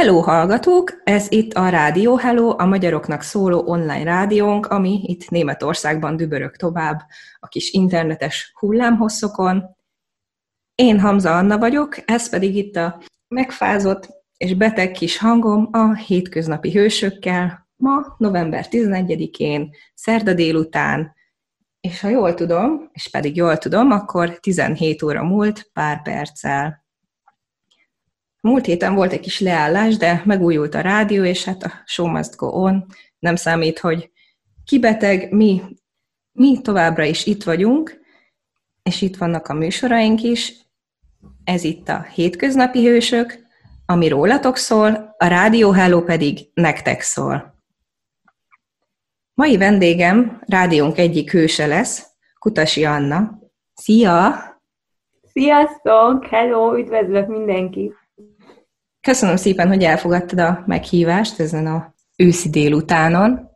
Hello hallgatók! Ez itt a Rádió Hello, a magyaroknak szóló online rádiónk, ami itt Németországban dübörög tovább a kis internetes hullámhosszokon. Én Hamza Anna vagyok, ez pedig itt a megfázott és beteg kis hangom a hétköznapi hősökkel, ma november 11-én, szerda délután, és ha jól tudom, és pedig jól tudom, akkor 17 óra múlt pár perccel. Múlt héten volt egy kis leállás, de megújult a rádió, és hát a show must go on. Nem számít, hogy ki beteg, mi, mi továbbra is itt vagyunk, és itt vannak a műsoraink is. Ez itt a Hétköznapi Hősök, ami rólatok szól, a Rádió Hello pedig nektek szól. Mai vendégem rádiónk egyik hőse lesz, Kutasi Anna. Szia! Sziasztok! Hello! Üdvözlök mindenkit! Köszönöm szépen, hogy elfogadtad a meghívást ezen a őszi délutánon.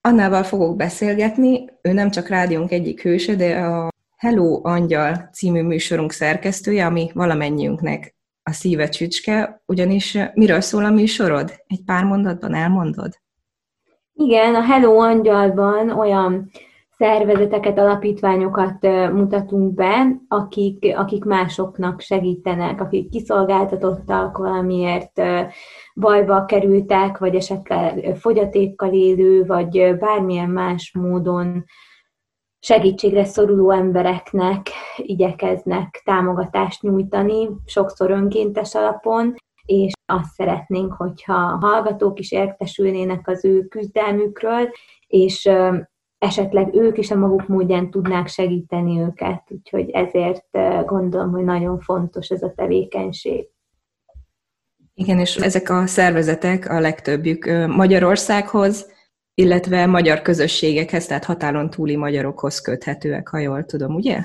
Annával fogok beszélgetni, ő nem csak rádiónk egyik hőse, de a Hello Angyal című műsorunk szerkesztője, ami valamennyiünknek a szíve csücske, ugyanis miről szól a műsorod? Egy pár mondatban elmondod? Igen, a Hello Angyalban olyan szervezeteket, alapítványokat mutatunk be, akik, akik másoknak segítenek, akik kiszolgáltatottak valamiért, bajba kerültek, vagy esetleg fogyatékkal élő, vagy bármilyen más módon segítségre szoruló embereknek igyekeznek támogatást nyújtani, sokszor önkéntes alapon, és azt szeretnénk, hogyha a hallgatók is értesülnének az ő küzdelmükről, és esetleg ők is a maguk módján tudnák segíteni őket, úgyhogy ezért gondolom, hogy nagyon fontos ez a tevékenység. Igen, és ezek a szervezetek a legtöbbjük Magyarországhoz, illetve magyar közösségekhez, tehát határon túli magyarokhoz köthetőek, ha jól tudom, ugye?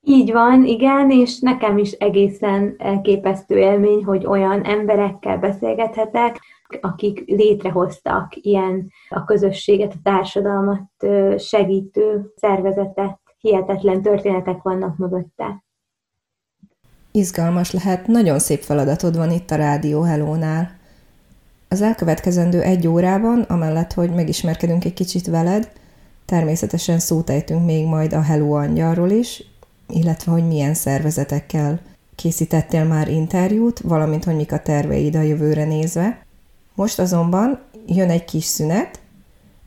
Így van, igen, és nekem is egészen elképesztő élmény, hogy olyan emberekkel beszélgethetek, akik létrehoztak ilyen a közösséget, a társadalmat segítő szervezetet, hihetetlen történetek vannak mögötte. Izgalmas lehet, nagyon szép feladatod van itt a Rádió Hello-nál. Az elkövetkezendő egy órában, amellett, hogy megismerkedünk egy kicsit veled, természetesen szót ejtünk még majd a Hello Angyalról is, illetve hogy milyen szervezetekkel készítettél már interjút, valamint hogy mik a terveid a jövőre nézve. Most azonban jön egy kis szünet,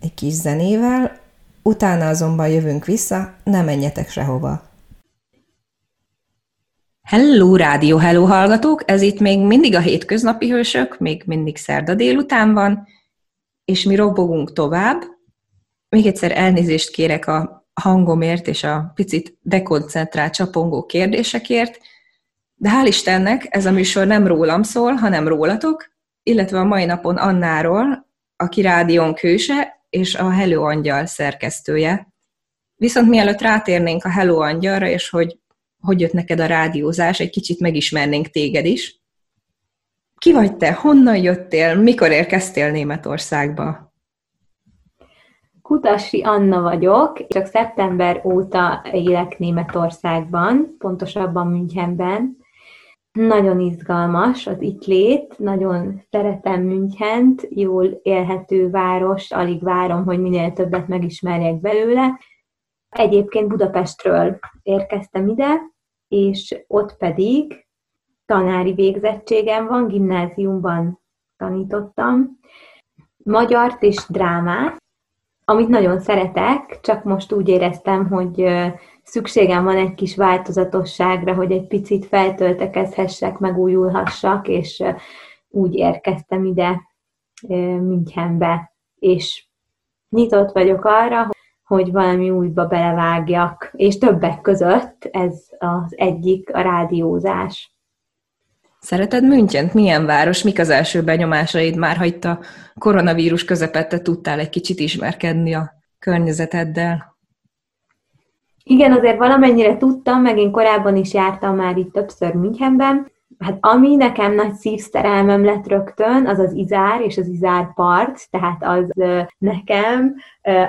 egy kis zenével, utána azonban jövünk vissza, ne menjetek sehova. Hello, rádió, hello hallgatók! Ez itt még mindig a hétköznapi hősök, még mindig szerda délután van, és mi robogunk tovább. Még egyszer elnézést kérek a hangomért és a picit dekoncentrált csapongó kérdésekért, de hál' Istennek ez a műsor nem rólam szól, hanem rólatok, illetve a mai napon Annáról, aki rádiónk hőse, és a Hello Angyal szerkesztője. Viszont mielőtt rátérnénk a Hello Angyalra, és hogy hogy jött neked a rádiózás, egy kicsit megismernénk téged is. Ki vagy te? Honnan jöttél? Mikor érkeztél Németországba? Kutasi Anna vagyok, csak szeptember óta élek Németországban, pontosabban Münchenben. Nagyon izgalmas az itt lét, nagyon szeretem Münchent, jól élhető város, alig várom, hogy minél többet megismerjek belőle. Egyébként Budapestről érkeztem ide, és ott pedig tanári végzettségem van, gimnáziumban tanítottam, magyart és drámát, amit nagyon szeretek, csak most úgy éreztem, hogy szükségem van egy kis változatosságra, hogy egy picit feltöltekezhessek, megújulhassak, és úgy érkeztem ide Münchenbe, és nyitott vagyok arra, hogy valami újba belevágjak, és többek között ez az egyik a rádiózás. Szereted Münchent? Milyen város? Mik az első benyomásaid már, ha itt a koronavírus közepette tudtál egy kicsit ismerkedni a környezeteddel? Igen, azért valamennyire tudtam, meg én korábban is jártam már itt többször Münchenben. Hát ami nekem nagy szívszerelmem lett rögtön, az az Izár és az Izár part, tehát az nekem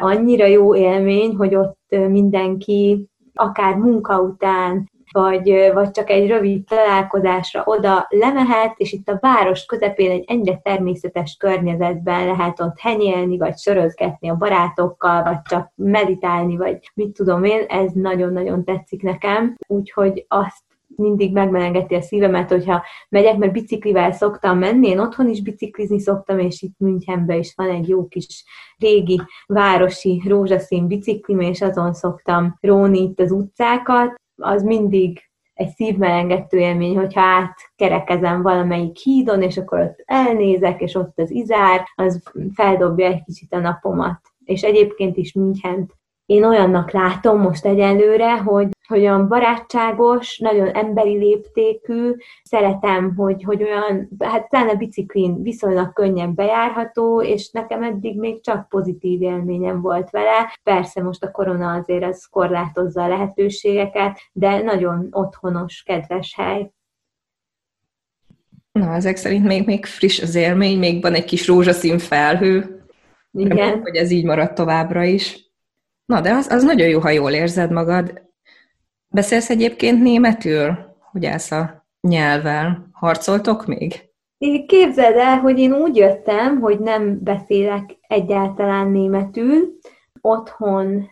annyira jó élmény, hogy ott mindenki akár munka után vagy, vagy csak egy rövid találkozásra oda lemehet, és itt a város közepén egy ennyire természetes környezetben lehet ott henyélni, vagy sörözgetni a barátokkal, vagy csak meditálni, vagy mit tudom én, ez nagyon-nagyon tetszik nekem, úgyhogy azt mindig megmelengeti a szívemet, hogyha megyek, mert biciklivel szoktam menni, én otthon is biciklizni szoktam, és itt Münchenben is van egy jó kis régi városi rózsaszín biciklim, és azon szoktam róni itt az utcákat, az mindig egy szívmelengető élmény, hogyha átkerekezem valamelyik hídon, és akkor ott elnézek, és ott az izár, az feldobja egy kicsit a napomat. És egyébként is Münchent én olyannak látom most egyelőre, hogy, hogy olyan barátságos, nagyon emberi léptékű, szeretem, hogy, hogy olyan, hát pláne biciklin viszonylag könnyen bejárható, és nekem eddig még csak pozitív élményem volt vele. Persze most a korona azért az korlátozza a lehetőségeket, de nagyon otthonos, kedves hely. Na, ezek szerint még, még friss az élmény, még van egy kis rózsaszín felhő. Igen. Remélem, hogy ez így marad továbbra is. Na, de az, az nagyon jó, ha jól érzed magad. Beszélsz egyébként németül? Hogy állsz a nyelvvel? Harcoltok még? Képzeld el, hogy én úgy jöttem, hogy nem beszélek egyáltalán németül. Otthon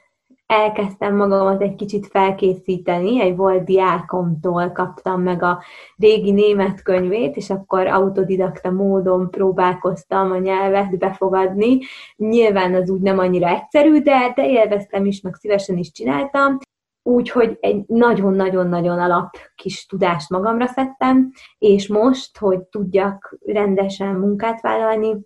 elkezdtem magamat egy kicsit felkészíteni, egy volt diákomtól kaptam meg a régi német könyvét, és akkor autodidakta módon próbálkoztam a nyelvet befogadni. Nyilván az úgy nem annyira egyszerű, de, de élveztem is, meg szívesen is csináltam. Úgyhogy egy nagyon-nagyon-nagyon alap kis tudást magamra szedtem, és most, hogy tudjak rendesen munkát vállalni,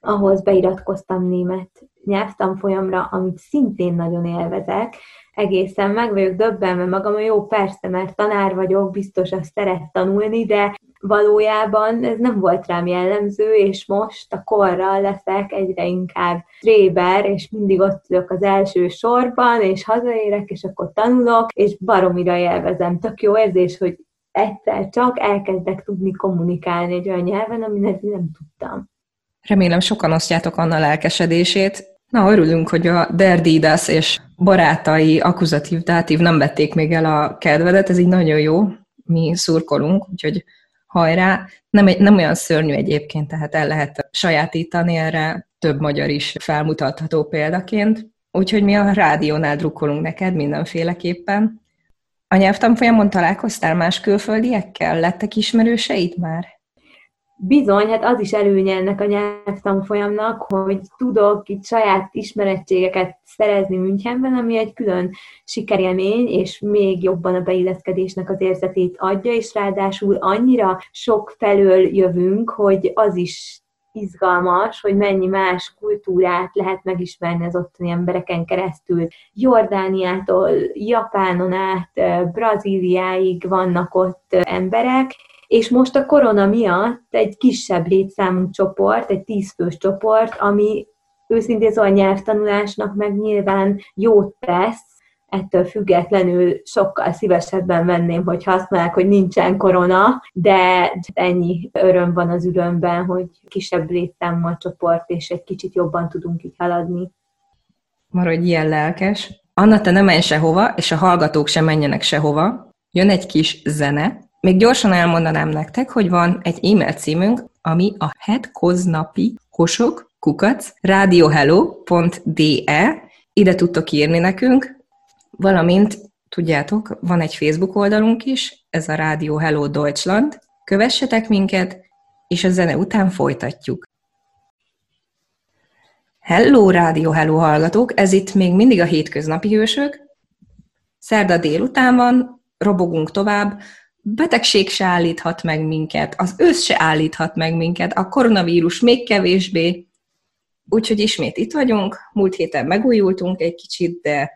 ahhoz beiratkoztam német nyelvtanfolyamra, amit szintén nagyon élvezek, egészen meg vagyok döbbenve magam, jó persze, mert tanár vagyok, biztos azt szeret tanulni, de valójában ez nem volt rám jellemző, és most a korral leszek egyre inkább tréber, és mindig ott ülök az első sorban, és hazaérek, és akkor tanulok, és baromira élvezem. Tök jó érzés, hogy egyszer csak elkezdek tudni kommunikálni egy olyan nyelven, amit nem tudtam. Remélem sokan osztjátok Anna lelkesedését. Na, örülünk, hogy a Derdidas és barátai akuzatív, dátív nem vették még el a kedvedet, ez így nagyon jó, mi szurkolunk, úgyhogy hajrá. Nem, egy, nem olyan szörnyű egyébként, tehát el lehet sajátítani erre, több magyar is felmutatható példaként. Úgyhogy mi a rádiónál drukkolunk neked mindenféleképpen. A nyelvtanfolyamon találkoztál más külföldiekkel? Lettek ismerőseid már? Bizony, hát az is előnye ennek a nyelvtanfolyamnak, hogy tudok itt saját ismerettségeket szerezni Münchenben, ami egy külön sikerélmény, és még jobban a beilleszkedésnek az érzetét adja, és ráadásul annyira sok felől jövünk, hogy az is izgalmas, hogy mennyi más kultúrát lehet megismerni az ottani embereken keresztül. Jordániától, Japánon át, Brazíliáig vannak ott emberek, és most a korona miatt egy kisebb létszámú csoport, egy tízfős csoport, ami őszintén szóval a nyelvtanulásnak meg nyilván jót tesz, ettől függetlenül sokkal szívesebben venném, hogy használják, hogy nincsen korona, de ennyi öröm van az ürömben, hogy kisebb létszámú a csoport, és egy kicsit jobban tudunk így haladni. Maradj ilyen lelkes. Anna, te nem menj sehova, és a hallgatók sem menjenek sehova. Jön egy kis zene, még gyorsan elmondanám nektek, hogy van egy e-mail címünk, ami a hetkoznapi kosok kukac radiohello.de ide tudtok írni nekünk, valamint tudjátok, van egy Facebook oldalunk is, ez a Radio Hello Deutschland. Kövessetek minket, és a zene után folytatjuk. Hello, Rádió Hello hallgatók! Ez itt még mindig a hétköznapi hősök. Szerda délután van, robogunk tovább, betegség se állíthat meg minket, az ősz se állíthat meg minket, a koronavírus még kevésbé. Úgyhogy ismét itt vagyunk, múlt héten megújultunk egy kicsit, de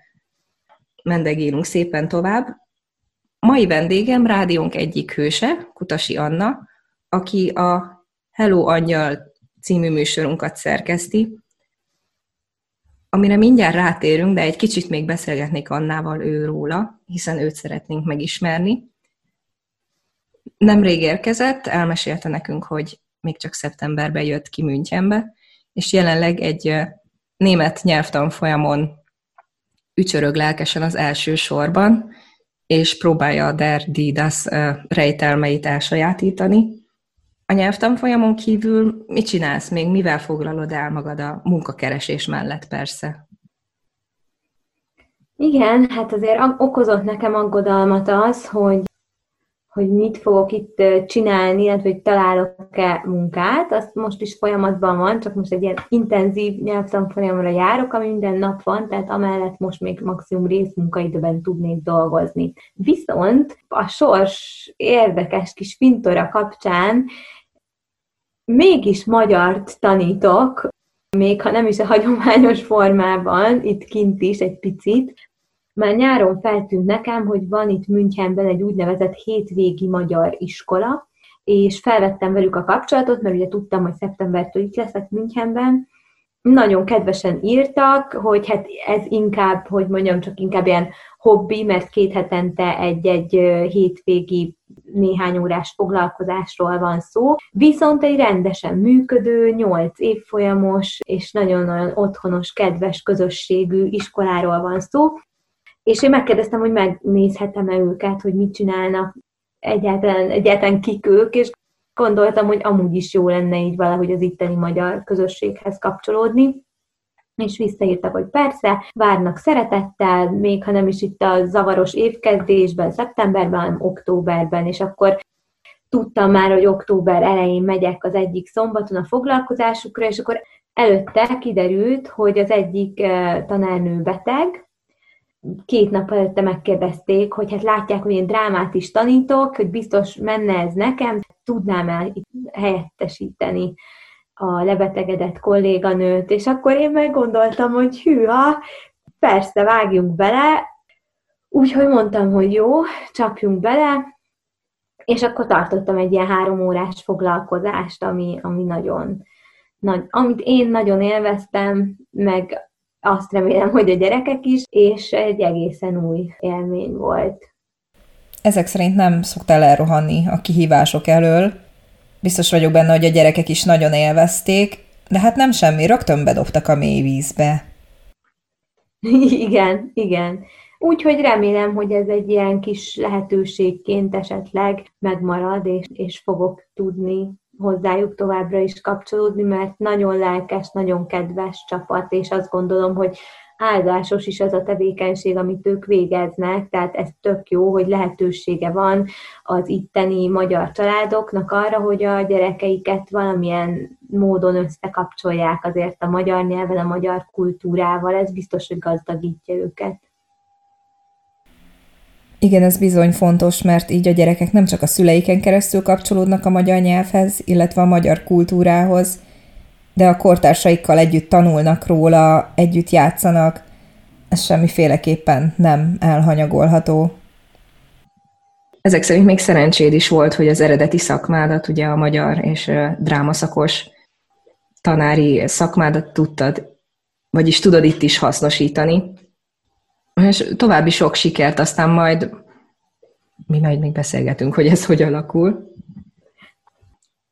mendegélünk szépen tovább. Mai vendégem rádiónk egyik hőse, Kutasi Anna, aki a Hello Angyal című műsorunkat szerkeszti, amire mindjárt rátérünk, de egy kicsit még beszélgetnék Annával ő róla, hiszen őt szeretnénk megismerni nemrég érkezett, elmesélte nekünk, hogy még csak szeptemberben jött ki Münchenbe, és jelenleg egy német nyelvtanfolyamon ücsörög lelkesen az első sorban, és próbálja a Der Didas rejtelmeit elsajátítani. A nyelvtanfolyamon kívül mit csinálsz még, mivel foglalod el magad a munkakeresés mellett persze? Igen, hát azért okozott nekem aggodalmat az, hogy hogy mit fogok itt csinálni, illetve hogy találok-e munkát, azt most is folyamatban van, csak most egy ilyen intenzív nyelvtanfolyamra járok, ami minden nap van, tehát amellett most még maximum részmunkaidőben tudnék dolgozni. Viszont a sors érdekes kis fintora kapcsán mégis magyart tanítok, még ha nem is a hagyományos formában, itt kint is egy picit, már nyáron feltűnt nekem, hogy van itt Münchenben egy úgynevezett hétvégi magyar iskola, és felvettem velük a kapcsolatot, mert ugye tudtam, hogy szeptembertől itt leszek Münchenben. Nagyon kedvesen írtak, hogy hát ez inkább, hogy mondjam, csak inkább ilyen hobbi, mert két hetente egy-egy hétvégi néhány órás foglalkozásról van szó, viszont egy rendesen működő, nyolc évfolyamos és nagyon-nagyon otthonos, kedves közösségű iskoláról van szó, és én megkérdeztem, hogy megnézhetem-e őket, hogy mit csinálnak, egyáltalán, egyáltalán kik ők, és gondoltam, hogy amúgy is jó lenne így valahogy az itteni magyar közösséghez kapcsolódni. És visszaírtak, hogy persze, várnak szeretettel, még ha nem is itt a zavaros évkezdésben, szeptemberben, hanem októberben, és akkor tudtam már, hogy október elején megyek az egyik szombaton a foglalkozásukra, és akkor előtte kiderült, hogy az egyik eh, tanárnő beteg, két nap előtte megkérdezték, hogy hát látják, hogy én drámát is tanítok, hogy biztos menne ez nekem, tudnám el helyettesíteni a lebetegedett kolléganőt, és akkor én meggondoltam, hogy hűha, persze, vágjunk bele, úgyhogy mondtam, hogy jó, csapjunk bele, és akkor tartottam egy ilyen három órás foglalkozást, ami, ami nagyon, nagy, amit én nagyon élveztem, meg azt remélem, hogy a gyerekek is, és egy egészen új élmény volt. Ezek szerint nem szoktál elrohanni a kihívások elől. Biztos vagyok benne, hogy a gyerekek is nagyon élvezték, de hát nem semmi, rögtön bedobtak a mély vízbe. igen, igen. Úgyhogy remélem, hogy ez egy ilyen kis lehetőségként esetleg megmarad, és, és fogok tudni hozzájuk továbbra is kapcsolódni, mert nagyon lelkes, nagyon kedves csapat, és azt gondolom, hogy áldásos is az a tevékenység, amit ők végeznek, tehát ez tök jó, hogy lehetősége van az itteni magyar családoknak arra, hogy a gyerekeiket valamilyen módon összekapcsolják azért a magyar nyelven, a magyar kultúrával, ez biztos, hogy gazdagítja őket. Igen, ez bizony fontos, mert így a gyerekek nem csak a szüleiken keresztül kapcsolódnak a magyar nyelvhez, illetve a magyar kultúrához, de a kortársaikkal együtt tanulnak róla, együtt játszanak. Ez semmiféleképpen nem elhanyagolható. Ezek szerint még szerencséd is volt, hogy az eredeti szakmádat, ugye a magyar és drámaszakos tanári szakmádat tudtad, vagyis tudod itt is hasznosítani és további sok sikert, aztán majd mi majd még beszélgetünk, hogy ez hogy alakul.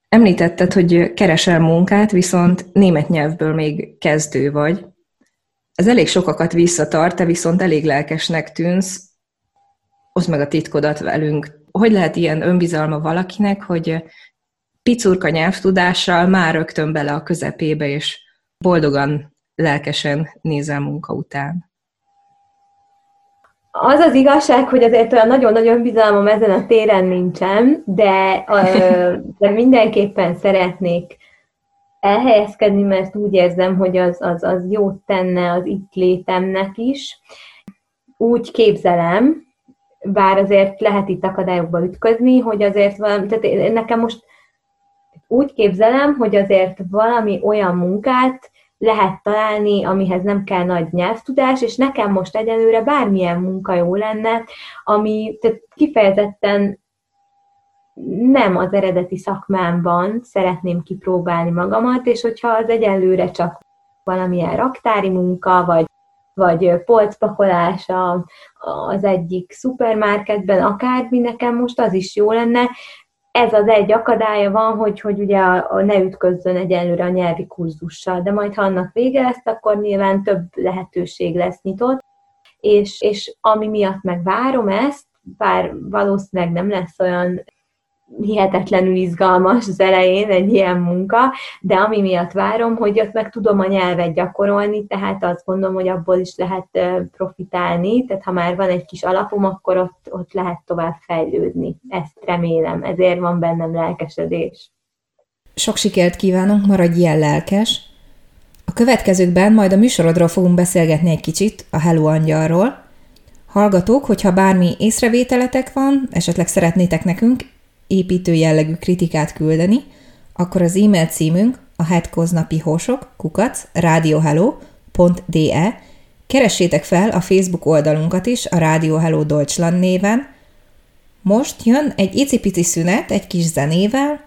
Említetted, hogy keresel munkát, viszont német nyelvből még kezdő vagy. Ez elég sokakat visszatart, te viszont elég lelkesnek tűnsz. Oszd meg a titkodat velünk. Hogy lehet ilyen önbizalma valakinek, hogy picurka nyelvtudással már rögtön bele a közepébe, és boldogan, lelkesen nézel munka után? Az az igazság, hogy azért olyan nagyon-nagyon bizalmam ezen a téren nincsen, de, de mindenképpen szeretnék elhelyezkedni, mert úgy érzem, hogy az, az, az jót tenne az itt létemnek is. Úgy képzelem, bár azért lehet itt akadályokba ütközni, hogy azért valami, tehát nekem most úgy képzelem, hogy azért valami olyan munkát lehet találni, amihez nem kell nagy nyelvtudás, és nekem most egyelőre bármilyen munka jó lenne, ami tehát kifejezetten nem az eredeti szakmámban szeretném kipróbálni magamat, és hogyha az egyelőre csak valamilyen raktári munka, vagy, vagy polcpakolás az egyik szupermarketben, akármi, nekem most az is jó lenne, ez az egy akadálya van, hogy, hogy ugye a, a ne ütközzön egyelőre a nyelvi kurzussal, de majd ha annak vége lesz, akkor nyilván több lehetőség lesz nyitott, és, és ami miatt meg várom ezt, bár valószínűleg nem lesz olyan hihetetlenül izgalmas az elején egy ilyen munka, de ami miatt várom, hogy ott meg tudom a nyelvet gyakorolni, tehát azt gondolom, hogy abból is lehet profitálni, tehát ha már van egy kis alapom, akkor ott, ott lehet tovább fejlődni. Ezt remélem, ezért van bennem lelkesedés. Sok sikert kívánunk, maradj ilyen lelkes! A következőkben majd a műsorodról fogunk beszélgetni egy kicsit, a Hello Angyalról. Hallgatók, hogyha bármi észrevételetek van, esetleg szeretnétek nekünk építő jellegű kritikát küldeni, akkor az e-mail címünk a hetkoznapi hosok kukac radiohello.de Keressétek fel a Facebook oldalunkat is a Radio Hello Deutschland néven. Most jön egy icipici szünet egy kis zenével,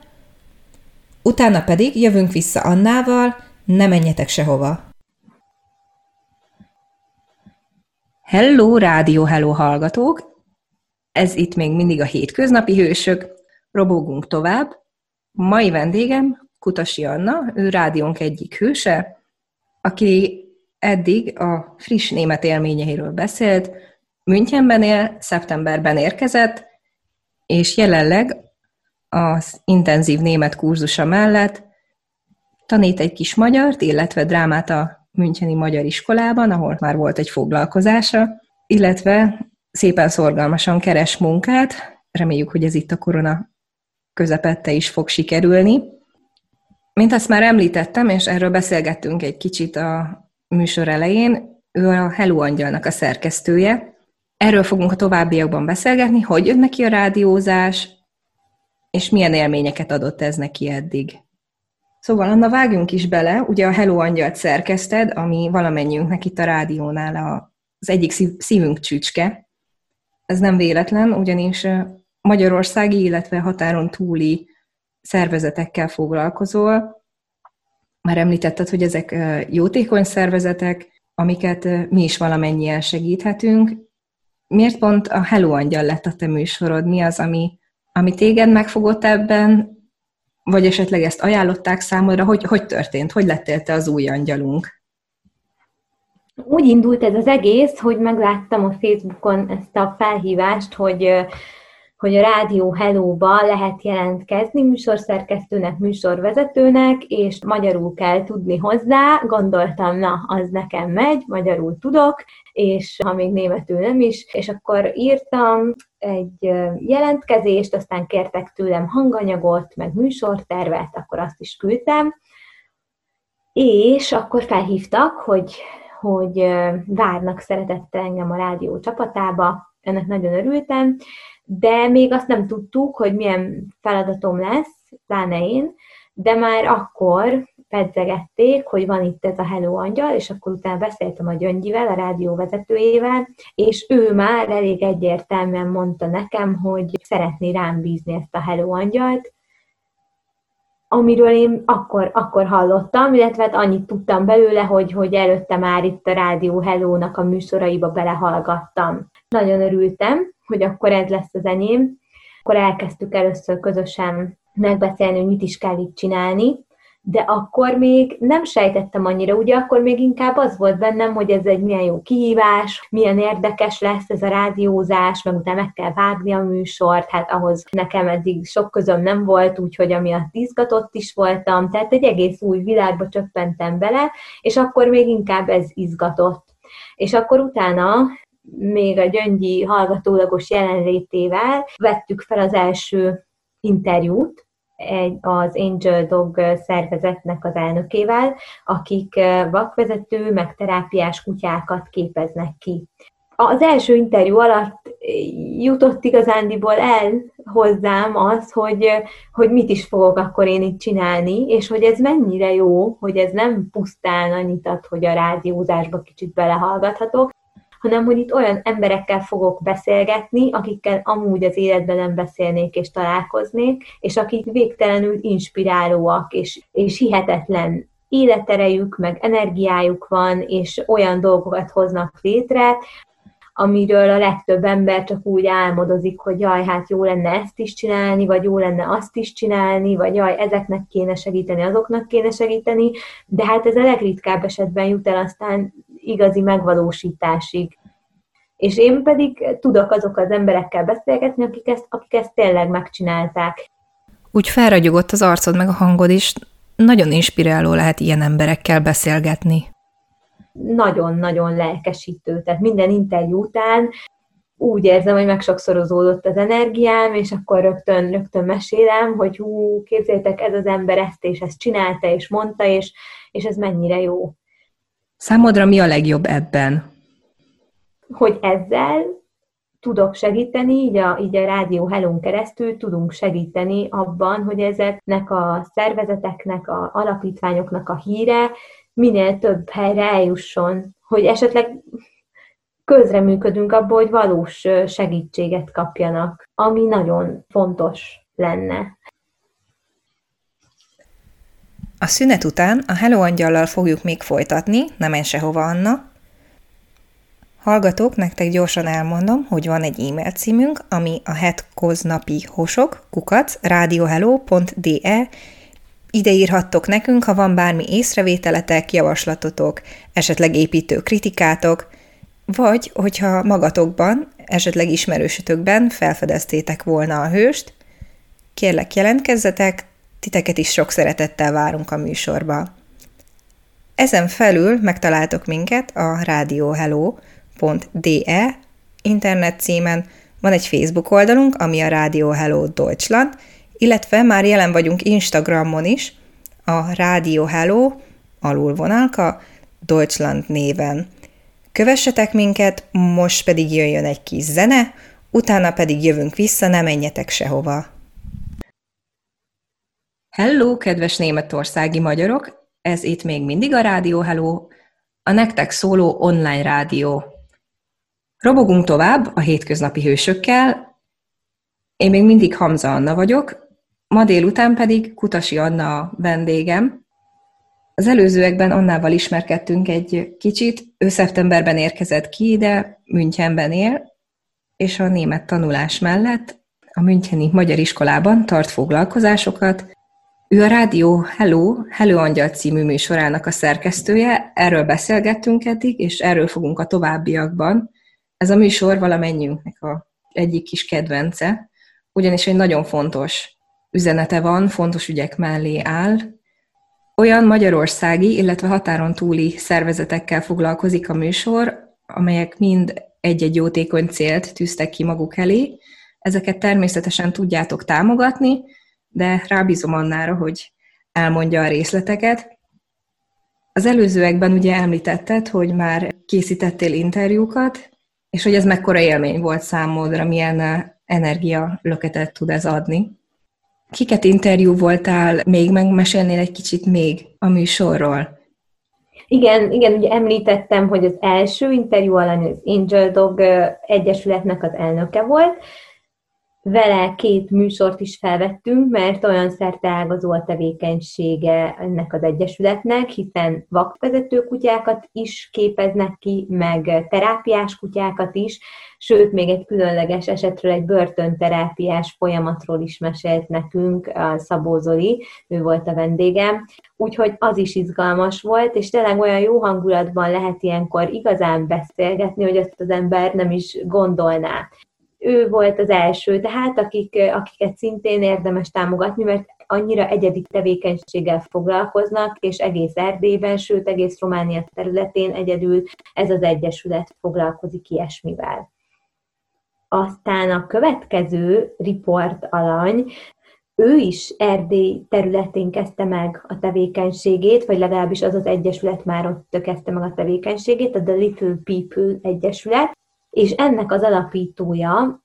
utána pedig jövünk vissza Annával, ne menjetek sehova! Hello, Rádió Hello hallgatók! Ez itt még mindig a hétköznapi hősök. Robogunk tovább. Mai vendégem Kutasi Anna, ő rádiónk egyik hőse, aki eddig a friss német élményeiről beszélt, Münchenben él, szeptemberben érkezett, és jelenleg az intenzív német kurzusa mellett tanít egy kis magyart, illetve drámát a Müncheni Magyar Iskolában, ahol már volt egy foglalkozása, illetve szépen szorgalmasan keres munkát, reméljük, hogy ez itt a korona közepette is fog sikerülni. Mint azt már említettem, és erről beszélgettünk egy kicsit a műsor elején, ő a Hello Angyalnak a szerkesztője. Erről fogunk a továbbiakban beszélgetni, hogy jön neki a rádiózás, és milyen élményeket adott ez neki eddig. Szóval, Anna, vágjunk is bele, ugye a Hello Angyalt szerkeszted, ami valamennyiünknek itt a rádiónál az egyik szívünk csücske. Ez nem véletlen, ugyanis magyarországi, illetve határon túli szervezetekkel foglalkozol. Már említetted, hogy ezek jótékony szervezetek, amiket mi is valamennyien segíthetünk. Miért pont a Hello Angyal lett a te műsorod? Mi az, ami, ami téged megfogott ebben, vagy esetleg ezt ajánlották számodra? Hogy, hogy történt? Hogy lettél te az új angyalunk? Úgy indult ez az egész, hogy megláttam a Facebookon ezt a felhívást, hogy hogy a Rádió Hello-ba lehet jelentkezni műsorszerkesztőnek, műsorvezetőnek, és magyarul kell tudni hozzá. Gondoltam, na, az nekem megy, magyarul tudok, és ha még németül nem is, és akkor írtam egy jelentkezést, aztán kértek tőlem hanganyagot, meg műsortervet, akkor azt is küldtem, és akkor felhívtak, hogy, hogy várnak szeretettel engem a rádió csapatába, ennek nagyon örültem, de még azt nem tudtuk, hogy milyen feladatom lesz, pláne én, de már akkor pedzegették, hogy van itt ez a Hello Angyal, és akkor utána beszéltem a Gyöngyivel, a rádió vezetőjével, és ő már elég egyértelműen mondta nekem, hogy szeretné rám bízni ezt a Hello Angyalt, amiről én akkor, akkor hallottam, illetve hát annyit tudtam belőle, hogy, hogy előtte már itt a Rádió Hello-nak a műsoraiba belehallgattam. Nagyon örültem, hogy akkor ez lesz az enyém. Akkor elkezdtük először közösen megbeszélni, hogy mit is kell itt csinálni, de akkor még nem sejtettem annyira, ugye akkor még inkább az volt bennem, hogy ez egy milyen jó kihívás, milyen érdekes lesz ez a rádiózás, meg utána meg kell vágni a műsort, hát ahhoz nekem eddig sok közöm nem volt, úgyhogy amiatt izgatott is voltam, tehát egy egész új világba csöppentem bele, és akkor még inkább ez izgatott. És akkor utána még a gyöngyi hallgatólagos jelenlétével vettük fel az első interjút, egy, az Angel Dog szervezetnek az elnökével, akik vakvezető, meg terápiás kutyákat képeznek ki. Az első interjú alatt jutott igazándiból el hozzám az, hogy, hogy mit is fogok akkor én itt csinálni, és hogy ez mennyire jó, hogy ez nem pusztán annyit ad, hogy a rádiózásba kicsit belehallgathatok, hanem hogy itt olyan emberekkel fogok beszélgetni, akikkel amúgy az életben nem beszélnék és találkoznék, és akik végtelenül inspirálóak, és, és hihetetlen életerejük, meg energiájuk van, és olyan dolgokat hoznak létre, amiről a legtöbb ember csak úgy álmodozik, hogy jaj, hát jó lenne ezt is csinálni, vagy jó lenne azt is csinálni, vagy jaj, ezeknek kéne segíteni, azoknak kéne segíteni, de hát ez a legritkább esetben jut el aztán igazi megvalósításig. És én pedig tudok azok az emberekkel beszélgetni, akik ezt, akik ezt tényleg megcsinálták. Úgy felragyogott az arcod meg a hangod is, nagyon inspiráló lehet ilyen emberekkel beszélgetni. Nagyon-nagyon lelkesítő. Tehát minden interjú után úgy érzem, hogy megsokszorozódott az energiám, és akkor rögtön, rögtön mesélem, hogy hú, képzeljétek, ez az ember ezt és ezt csinálta, és mondta, és, és ez mennyire jó. Számodra mi a legjobb ebben? Hogy ezzel tudok segíteni, így a, így a Rádió Helón keresztül tudunk segíteni abban, hogy ezeknek a szervezeteknek, a alapítványoknak a híre minél több helyre eljusson, hogy esetleg közreműködünk abból, hogy valós segítséget kapjanak, ami nagyon fontos lenne. A szünet után a Hello Angyallal fogjuk még folytatni, nem menj sehova, Anna. Hallgatók, nektek gyorsan elmondom, hogy van egy e-mail címünk, ami a hetkoznapi hosok, kukac, radiohello.de, ide írhattok nekünk, ha van bármi észrevételetek, javaslatotok, esetleg építő kritikátok, vagy hogyha magatokban, esetleg ismerősötökben felfedeztétek volna a hőst, kérlek jelentkezzetek, titeket is sok szeretettel várunk a műsorba. Ezen felül megtaláltok minket a radiohello.de internet címen, van egy Facebook oldalunk, ami a Radio Hello Deutschland, illetve már jelen vagyunk Instagramon is, a Radio Hello alulvonalka Deutschland néven. Kövessetek minket, most pedig jöjjön egy kis zene, utána pedig jövünk vissza, ne menjetek sehova. Hello, kedves németországi magyarok! Ez itt még mindig a Rádió Hello, a nektek szóló online rádió. Robogunk tovább a hétköznapi hősökkel. Én még mindig Hamza Anna vagyok, ma délután pedig Kutasi Anna a vendégem, az előzőekben Annával ismerkedtünk egy kicsit. Ő szeptemberben érkezett ki ide, Münchenben él, és a német tanulás mellett a Müncheni Magyar Iskolában tart foglalkozásokat. Ő a rádió Hello, Hello Angyal című műsorának a szerkesztője, erről beszélgettünk eddig, és erről fogunk a továbbiakban. Ez a műsor valamennyiünknek a egyik kis kedvence, ugyanis egy nagyon fontos üzenete van, fontos ügyek mellé áll, olyan magyarországi, illetve határon túli szervezetekkel foglalkozik a műsor, amelyek mind egy-egy jótékony célt tűztek ki maguk elé. Ezeket természetesen tudjátok támogatni, de rábízom Annára, hogy elmondja a részleteket. Az előzőekben ugye említetted, hogy már készítettél interjúkat, és hogy ez mekkora élmény volt számodra, milyen energia tud ez adni. Kiket interjú voltál, még megmesélnél egy kicsit még a műsorról? Igen, igen, ugye említettem, hogy az első interjú alany az Angel Dog Egyesületnek az elnöke volt, vele két műsort is felvettünk, mert olyan szerteágazó a tevékenysége ennek az egyesületnek, hiszen vakvezető kutyákat is képeznek ki, meg terápiás kutyákat is, sőt, még egy különleges esetről, egy börtönterápiás folyamatról is mesélt nekünk a Szabó Zoli, ő volt a vendégem, úgyhogy az is izgalmas volt, és tényleg olyan jó hangulatban lehet ilyenkor igazán beszélgetni, hogy ezt az ember nem is gondolná ő volt az első, tehát akik, akiket szintén érdemes támogatni, mert annyira egyedi tevékenységgel foglalkoznak, és egész Erdélyben, sőt egész Románia területén egyedül ez az egyesület foglalkozik ilyesmivel. Aztán a következő riport alany, ő is Erdély területén kezdte meg a tevékenységét, vagy legalábbis az az egyesület már ott kezdte meg a tevékenységét, a The Little People Egyesület, és ennek az alapítója,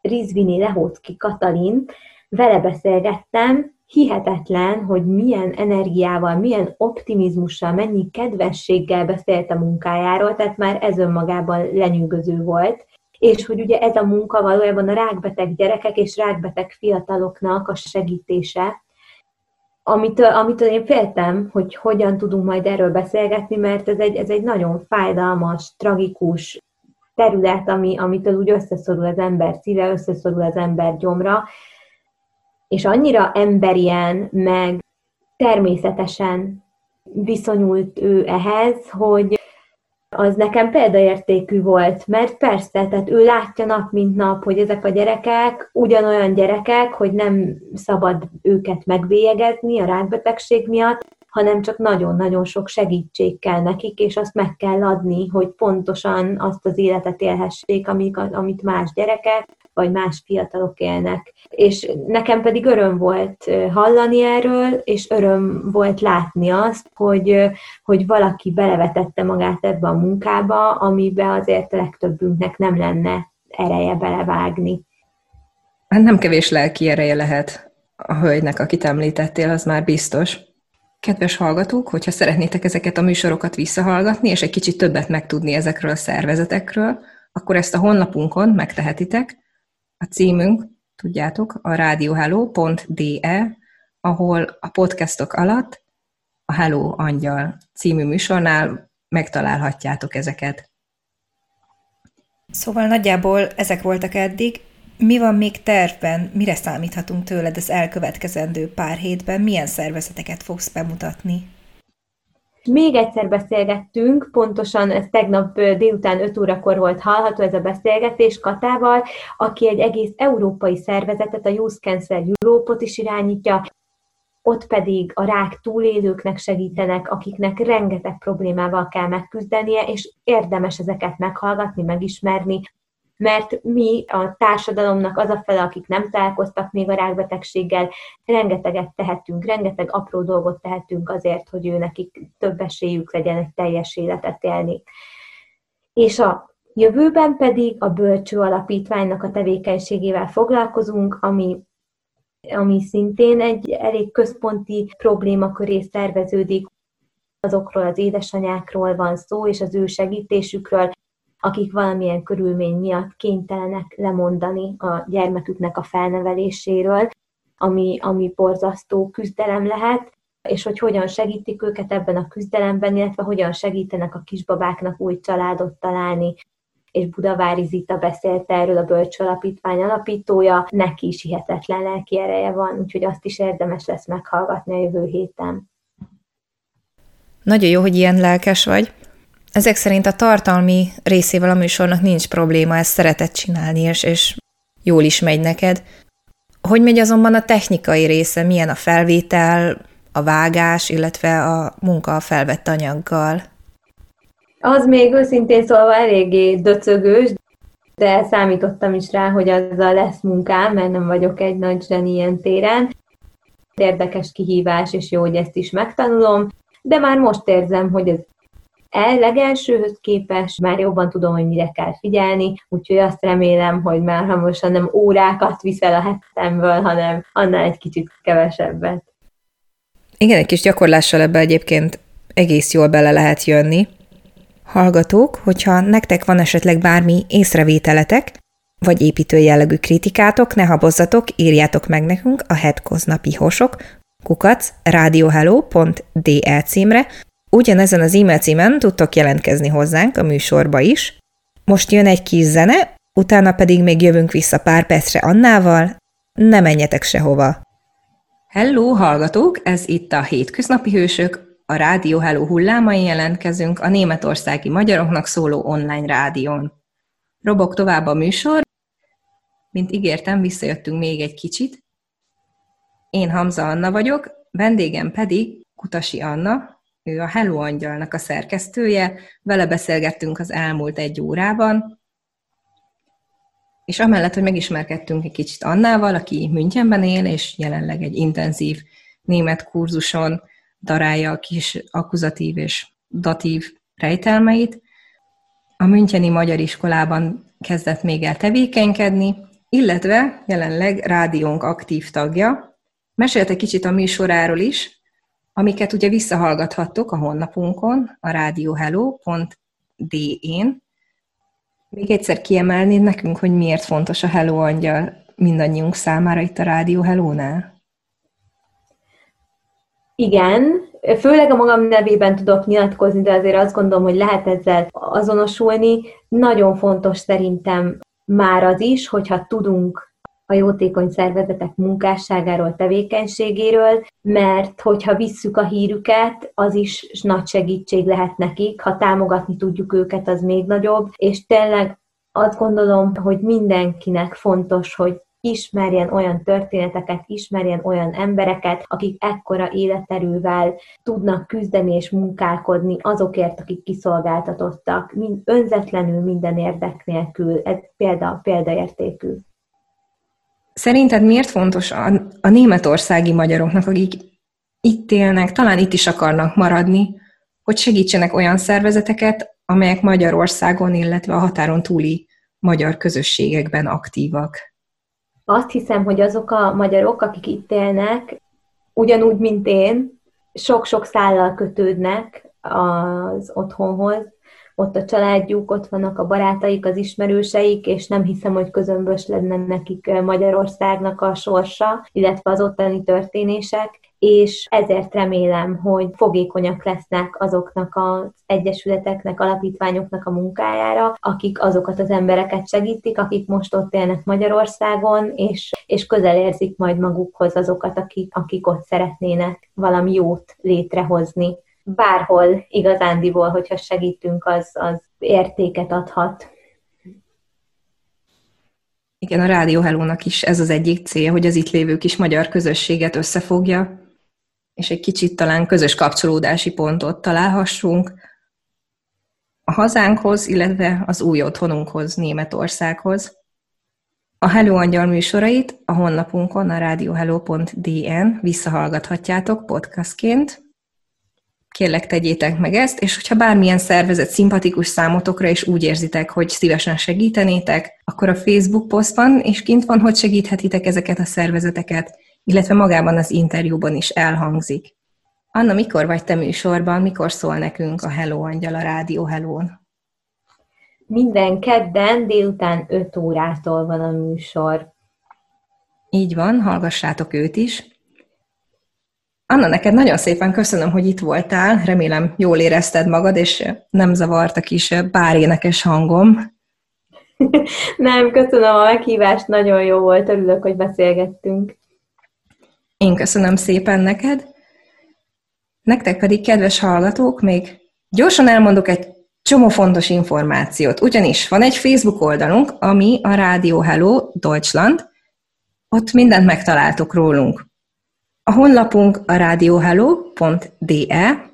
Rizvini Lehocki Katalin, vele beszélgettem, hihetetlen, hogy milyen energiával, milyen optimizmussal, mennyi kedvességgel beszélt a munkájáról, tehát már ez önmagában lenyűgöző volt, és hogy ugye ez a munka valójában a rákbeteg gyerekek és rákbeteg fiataloknak a segítése, amitől, amitől én féltem, hogy hogyan tudunk majd erről beszélgetni, mert ez egy, ez egy nagyon fájdalmas, tragikus, terület, ami, amitől úgy összeszorul az ember szíve, összeszorul az ember gyomra, és annyira emberien, meg természetesen viszonyult ő ehhez, hogy az nekem példaértékű volt, mert persze, tehát ő látja nap mint nap, hogy ezek a gyerekek ugyanolyan gyerekek, hogy nem szabad őket megbélyegezni a rákbetegség miatt, hanem csak nagyon-nagyon sok segítség kell nekik, és azt meg kell adni, hogy pontosan azt az életet élhessék, amit más gyerekek, vagy más fiatalok élnek. És nekem pedig öröm volt hallani erről, és öröm volt látni azt, hogy, hogy valaki belevetette magát ebbe a munkába, amibe azért a legtöbbünknek nem lenne ereje belevágni. Hát nem kevés lelki ereje lehet a hölgynek, akit említettél, az már biztos. Kedves hallgatók, hogyha szeretnétek ezeket a műsorokat visszahallgatni, és egy kicsit többet megtudni ezekről a szervezetekről, akkor ezt a honlapunkon megtehetitek. A címünk, tudjátok, a radiohello.de, ahol a podcastok alatt a Hello Angyal című műsornál megtalálhatjátok ezeket. Szóval nagyjából ezek voltak eddig. Mi van még tervben? Mire számíthatunk tőled az elkövetkezendő pár hétben? Milyen szervezeteket fogsz bemutatni? Még egyszer beszélgettünk, pontosan ez tegnap délután 5 órakor volt hallható ez a beszélgetés Katával, aki egy egész európai szervezetet, a Youth Cancer Europe-ot is irányítja, ott pedig a rák túlélőknek segítenek, akiknek rengeteg problémával kell megküzdenie, és érdemes ezeket meghallgatni, megismerni, mert mi a társadalomnak az a fele, akik nem találkoztak még a rákbetegséggel, rengeteget tehetünk, rengeteg apró dolgot tehetünk azért, hogy ő nekik több esélyük legyen egy teljes életet élni. És a jövőben pedig a Bölcső Alapítványnak a tevékenységével foglalkozunk, ami ami szintén egy elég központi problémaköré szerveződik, azokról az édesanyákról van szó, és az ő segítésükről, akik valamilyen körülmény miatt kénytelenek lemondani a gyermeküknek a felneveléséről, ami, ami borzasztó küzdelem lehet, és hogy hogyan segítik őket ebben a küzdelemben, illetve hogyan segítenek a kisbabáknak új családot találni. És Budavári Zita beszélt erről, a Bölcs Alapítvány alapítója, neki is hihetetlen lelki ereje van, úgyhogy azt is érdemes lesz meghallgatni a jövő héten. Nagyon jó, hogy ilyen lelkes vagy. Ezek szerint a tartalmi részével a műsornak nincs probléma, ezt szeretett csinálni, és, és jól is megy neked. Hogy megy azonban a technikai része, milyen a felvétel, a vágás, illetve a munka a felvett anyaggal? Az még őszintén szólva eléggé döcögős, de számítottam is rá, hogy azzal lesz munkám, mert nem vagyok egy nagy zseni ilyen téren. Érdekes kihívás, és jó, hogy ezt is megtanulom, de már most érzem, hogy ez el legelsőhöz képest már jobban tudom, hogy mire kell figyelni, úgyhogy azt remélem, hogy már hamarosan nem órákat viszel a hetemből, hanem annál egy kicsit kevesebbet. Igen, egy kis gyakorlással ebbe egyébként egész jól bele lehet jönni. Hallgatók, hogyha nektek van esetleg bármi észrevételetek, vagy építő jellegű kritikátok, ne habozzatok, írjátok meg nekünk a hetkoznapi hosok kukac radiohello.de címre, Ugyanezen az e-mail címen tudtok jelentkezni hozzánk a műsorba is. Most jön egy kis zene, utána pedig még jövünk vissza pár percre Annával. Ne menjetek sehova! Hello, hallgatók! Ez itt a Hétköznapi Hősök, a Rádió Hello hullámain jelentkezünk a németországi magyaroknak szóló online rádión. Robok tovább a műsor. Mint ígértem, visszajöttünk még egy kicsit. Én Hamza Anna vagyok, vendégem pedig Kutasi Anna, ő a Hello Angyalnak a szerkesztője, vele beszélgettünk az elmúlt egy órában, és amellett, hogy megismerkedtünk egy kicsit Annával, aki Münchenben él, és jelenleg egy intenzív német kurzuson darálja a kis akkuzatív és datív rejtelmeit, a Müncheni Magyar Iskolában kezdett még el tevékenykedni, illetve jelenleg rádiónk aktív tagja. Mesélt kicsit a műsoráról is, amiket ugye visszahallgathattok a honlapunkon, a radiohello.de-n. Még egyszer kiemelnéd nekünk, hogy miért fontos a Hello Angyal mindannyiunk számára itt a Rádió Hello-nál? Igen, főleg a magam nevében tudok nyilatkozni, de azért azt gondolom, hogy lehet ezzel azonosulni. Nagyon fontos szerintem már az is, hogyha tudunk a jótékony szervezetek munkásságáról, tevékenységéről, mert hogyha visszük a hírüket, az is nagy segítség lehet nekik, ha támogatni tudjuk őket, az még nagyobb, és tényleg azt gondolom, hogy mindenkinek fontos, hogy ismerjen olyan történeteket, ismerjen olyan embereket, akik ekkora életerővel tudnak küzdeni és munkálkodni azokért, akik kiszolgáltatottak, mind önzetlenül, minden érdek nélkül. Ez példa, példaértékű. Szerinted miért fontos a, a németországi magyaroknak, akik itt élnek, talán itt is akarnak maradni, hogy segítsenek olyan szervezeteket, amelyek Magyarországon, illetve a határon túli magyar közösségekben aktívak? Azt hiszem, hogy azok a magyarok, akik itt élnek, ugyanúgy, mint én, sok-sok szállal kötődnek az otthonhoz, ott a családjuk, ott vannak a barátaik, az ismerőseik, és nem hiszem, hogy közömbös lenne nekik Magyarországnak a sorsa, illetve az ottani történések, és ezért remélem, hogy fogékonyak lesznek azoknak az egyesületeknek, alapítványoknak a munkájára, akik azokat az embereket segítik, akik most ott élnek Magyarországon, és, és közel érzik majd magukhoz azokat, akik, akik ott szeretnének valami jót létrehozni bárhol igazándiból, hogyha segítünk, az, az értéket adhat. Igen, a Rádió Hello-nak is ez az egyik cél, hogy az itt lévő kis magyar közösséget összefogja, és egy kicsit talán közös kapcsolódási pontot találhassunk a hazánkhoz, illetve az új otthonunkhoz, Németországhoz. A Hello Angyal műsorait a honlapunkon, a radiohello.dn visszahallgathatjátok podcastként, kérlek tegyétek meg ezt, és hogyha bármilyen szervezet szimpatikus számotokra, és úgy érzitek, hogy szívesen segítenétek, akkor a Facebook posztban és kint van, hogy segíthetitek ezeket a szervezeteket, illetve magában az interjúban is elhangzik. Anna, mikor vagy te műsorban, mikor szól nekünk a Hello Angyal a Rádió Hello-n? Minden kedden délután 5 órától van a műsor. Így van, hallgassátok őt is. Anna, neked nagyon szépen köszönöm, hogy itt voltál. Remélem jól érezted magad, és nem zavart a kis bárénekes hangom. nem, köszönöm a meghívást, nagyon jó volt, örülök, hogy beszélgettünk. Én köszönöm szépen neked. Nektek pedig, kedves hallgatók, még gyorsan elmondok egy csomó fontos információt. Ugyanis van egy Facebook oldalunk, ami a Rádió Hello Deutschland, ott mindent megtaláltok rólunk. A honlapunk a radiohello.de,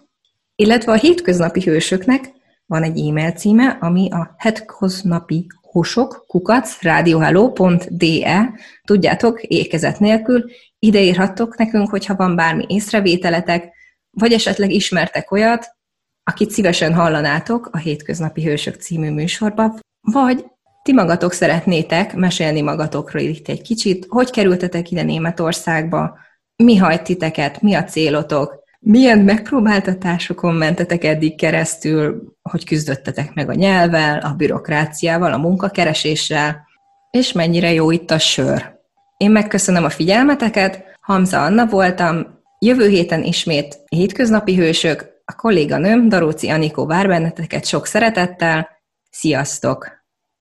illetve a hétköznapi hősöknek van egy e-mail címe, ami a hetköznapi hosok, kukac, radiohello.de, tudjátok, ékezet nélkül, ide írhattok nekünk, hogyha van bármi észrevételetek, vagy esetleg ismertek olyat, akit szívesen hallanátok a Hétköznapi Hősök című műsorba, vagy ti magatok szeretnétek mesélni magatokról itt egy kicsit, hogy kerültetek ide Németországba, mi hajt titeket, mi a célotok, milyen megpróbáltatásokon mentetek eddig keresztül, hogy küzdöttetek meg a nyelvvel, a bürokráciával, a munkakereséssel, és mennyire jó itt a sör. Én megköszönöm a figyelmeteket, Hamza Anna voltam, jövő héten ismét hétköznapi hősök, a kolléganőm Daróci Anikó vár benneteket sok szeretettel, sziasztok!